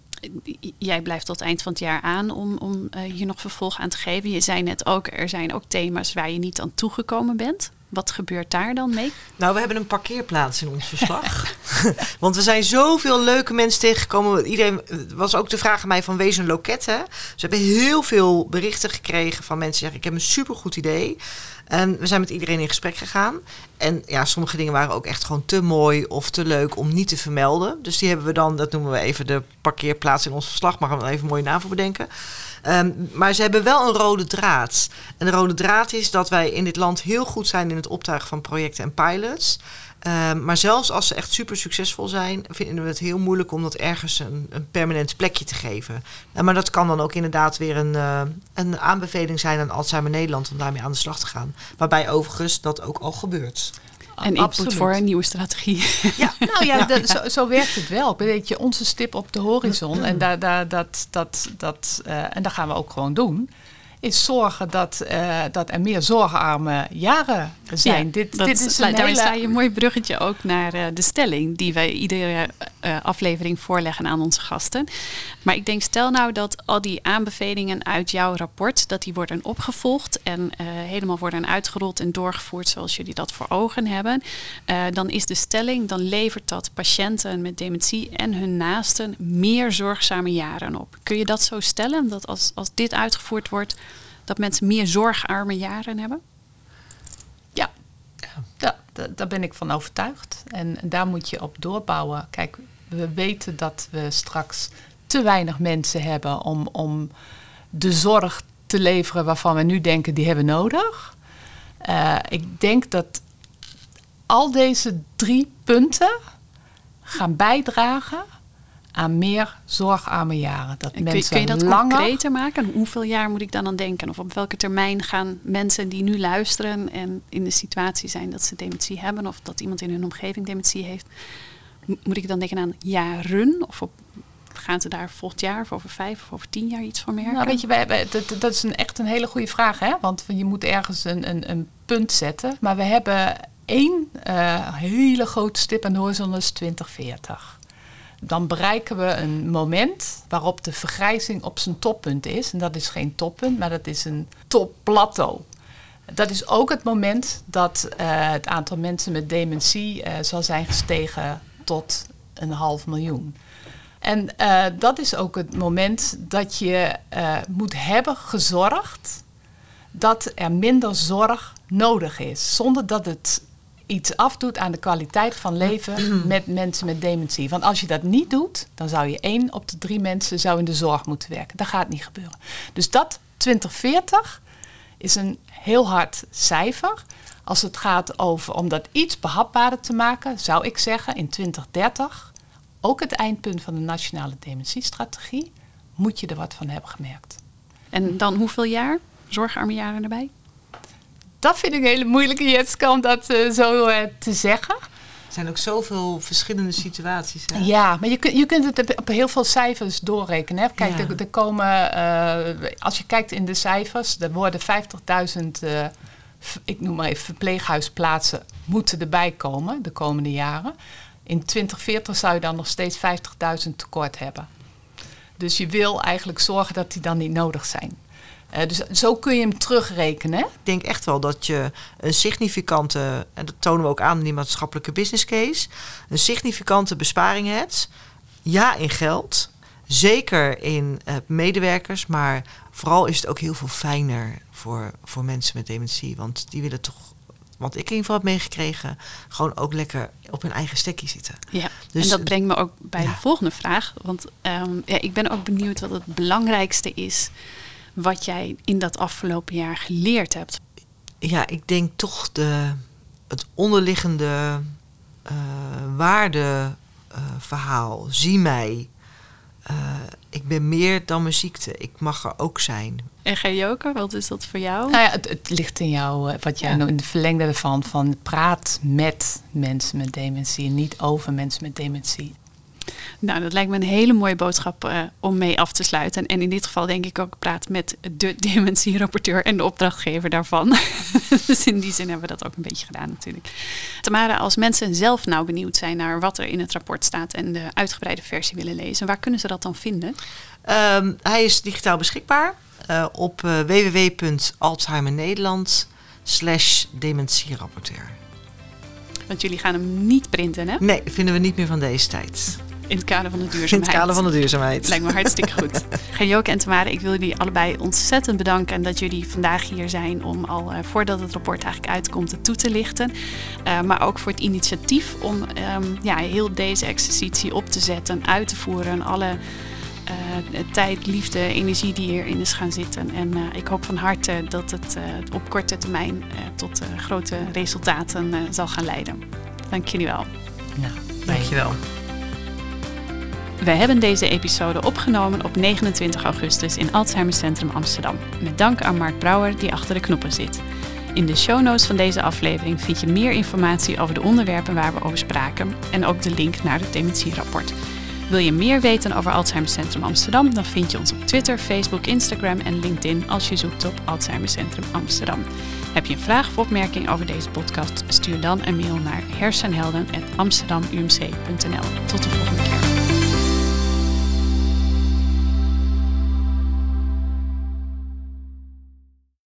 A: jij blijft tot eind van het jaar aan om, om eh, hier nog vervolg aan te geven. Je zei net ook, er zijn ook thema's waar je niet aan toegekomen bent. Wat gebeurt daar dan mee?
B: Nou, we hebben een parkeerplaats in ons verslag. Want we zijn zoveel leuke mensen tegengekomen. Iedereen het was ook de vraag aan mij van wees een loket. Hè? Ze hebben heel veel berichten gekregen van mensen die zeggen ik heb een supergoed idee. En we zijn met iedereen in gesprek gegaan. En ja, sommige dingen waren ook echt gewoon te mooi of te leuk om niet te vermelden. Dus die hebben we dan, dat noemen we even de parkeerplaats in ons verslag. Mag er wel even een mooie naam voor bedenken. Ehm, maar ze hebben wel een rode draad. En de rode draad is dat wij in dit land heel goed zijn in het optuigen van projecten en pilots. Ehm, maar zelfs als ze echt super succesvol zijn, vinden we het heel moeilijk om dat ergens een, een permanent plekje te geven. Eh, maar dat kan dan ook inderdaad weer een, eh, een aanbeveling zijn aan Alzheimer Nederland om daarmee aan de slag te gaan. Waarbij overigens dat ook al gebeurt.
A: En input voor een nieuwe strategie.
B: Ja,
C: Nou ja, dat- zo, zo werkt het wel. Weet je, onze stip op de horizon, en daar, daar, dat, dat, dat, eh, en dat gaan we ook gewoon doen, is zorgen dat, eh, dat er meer zorgarme jaren zijn.
A: Ja,
C: dit,
A: dat
C: dit is een hele...
A: sla je een mooi bruggetje ook naar eh, de stelling die wij iedere eh, aflevering voorleggen aan onze gasten. Maar ik denk, stel nou dat al die aanbevelingen uit jouw rapport, dat die worden opgevolgd en helemaal worden uitgerold en doorgevoerd zoals jullie dat voor ogen hebben. Dan is de stelling, dan levert dat patiënten met dementie en hun naasten meer zorgzame jaren op. Kun je dat zo stellen, dat als, als dit uitgevoerd wordt, dat mensen meer zorgarme jaren hebben?
C: Ja, ja da- daar ben ik van overtuigd. En daar moet je op doorbouwen. Kijk, we weten dat we straks te weinig mensen hebben om, om de zorg te leveren waarvan we nu denken die hebben nodig. Uh, ik denk dat al deze drie punten gaan bijdragen aan meer zorgarme jaren. Dat
A: en
C: mensen
A: kun je dat
C: langer...
A: concreter maken? Hoeveel jaar moet ik dan aan denken? Of op welke termijn gaan mensen die nu luisteren en in de situatie zijn dat ze dementie hebben of dat iemand in hun omgeving dementie heeft, moet ik dan denken aan jaren? Of op, gaan ze daar volgend jaar of over vijf of over tien jaar iets van merken?
C: Nou, weet je, wij, wij, dat, dat is een, echt een hele goede vraag, hè? Want je moet ergens een, een, een punt zetten. Maar we hebben één uh, hele grote stip aan de horizon, dat is 2040 dan bereiken we een moment waarop de vergrijzing op zijn toppunt is. En dat is geen toppunt, maar dat is een topplateau. Dat is ook het moment dat uh, het aantal mensen met dementie uh, zal zijn gestegen tot een half miljoen. En uh, dat is ook het moment dat je moet hebben gezorgd dat er minder zorg nodig is. Zonder dat het iets afdoet aan de kwaliteit van leven met mensen met dementie. Want als je dat niet doet, dan zou je één op de drie mensen zou in de zorg moeten werken. Dat gaat niet gebeuren. Dus dat 2040 is een heel hard cijfer. Als het gaat over om dat iets behapbaarder te maken, zou ik zeggen in 2030, ook het eindpunt van de nationale dementiestrategie, moet je er wat van hebben gemerkt.
A: En dan hoeveel jaar? Zorgarme jaren erbij?
C: Dat vind ik een hele moeilijke, Jetske, om dat uh, zo uh, te zeggen.
B: Er zijn ook zoveel verschillende situaties. Hè?
C: Ja, maar je, kunt je kunt het op heel veel cijfers doorrekenen. Hè. Kijk, ja. er, er, komen, uh, als je kijkt in de cijfers, er worden 50.000, ik noem maar even verpleeghuisplaatsen, moeten erbij komen de komende jaren. In 2040 zou je dan nog steeds 50.000 tekort hebben. Dus je wil eigenlijk zorgen dat die dan niet nodig zijn. Uh, dus zo kun je hem terugrekenen. Ik
B: denk echt wel dat je een significante, en dat tonen we ook aan in die maatschappelijke business case, een significante besparing hebt. Ja, in geld. Zeker in uh, medewerkers, maar vooral is het ook heel veel fijner voor, voor mensen met dementie. Want die willen toch want ik in ieder geval heb meegekregen, gewoon ook lekker op hun eigen stekje zitten.
A: Ja, dus, en dat brengt me ook bij ja. de volgende vraag. Want um, ja, ik ben ook benieuwd wat het belangrijkste is wat jij in dat afgelopen jaar geleerd hebt?
B: Ja, ik denk toch de, het onderliggende uh, waardeverhaal. Uh, Zie mij. Uh, ik ben meer dan mijn ziekte. Ik mag er ook zijn.
A: En Joker, wat is dat voor jou?
C: Nou ja, het, het ligt in jou, wat jij ja. in de verlengde ervan, van praat met mensen met dementie en niet over mensen met dementie.
A: Nou, dat lijkt me een hele mooie boodschap uh, om mee af te sluiten. En in dit geval denk ik ook praat met de dementie-rapporteur en de opdrachtgever daarvan. dus in die zin hebben we dat ook een beetje gedaan natuurlijk. Tamara, als mensen zelf nou benieuwd zijn naar wat er in het rapport staat en de uitgebreide versie willen lezen, waar kunnen ze dat dan vinden?
B: Um, hij is digitaal beschikbaar uh, op uh, www.alzheimernederland slash dementierapporteur.
A: Want jullie gaan hem niet printen, hè?
B: Nee, vinden we niet meer van deze tijd.
A: In het kader van de duurzaamheid. In
B: het kader van de duurzaamheid.
A: Lijkt me hartstikke goed. Genjoke en Tamara, ik wil jullie allebei ontzettend bedanken. En dat jullie vandaag hier zijn om al uh, voordat het rapport eigenlijk uitkomt het toe te lichten. Uh, maar ook voor het initiatief om um, ja, heel deze exercitie op te zetten, uit te voeren. Alle uh, tijd, liefde, energie die hierin is gaan zitten. En uh, ik hoop van harte dat het uh, op korte termijn tot grote resultaten zal gaan leiden. Dank jullie wel.
B: Ja, dankjewel.
A: Wij hebben deze episode opgenomen op 29 augustus in Alzheimer Centrum Amsterdam. Met dank aan Mark Brouwer die achter de knoppen zit. In de show notes van deze aflevering vind je meer informatie over de onderwerpen waar we over spraken en ook de link naar het dementierrapport. Wil je meer weten over Alzheimer Centrum Amsterdam? Dan vind je ons op Twitter, Facebook, Instagram en LinkedIn als je zoekt op Alzheimer Centrum Amsterdam. Heb je een vraag of opmerking over deze podcast? Stuur dan een mail naar hersenhelden.amsterdamumc.nl. Tot de volgende keer.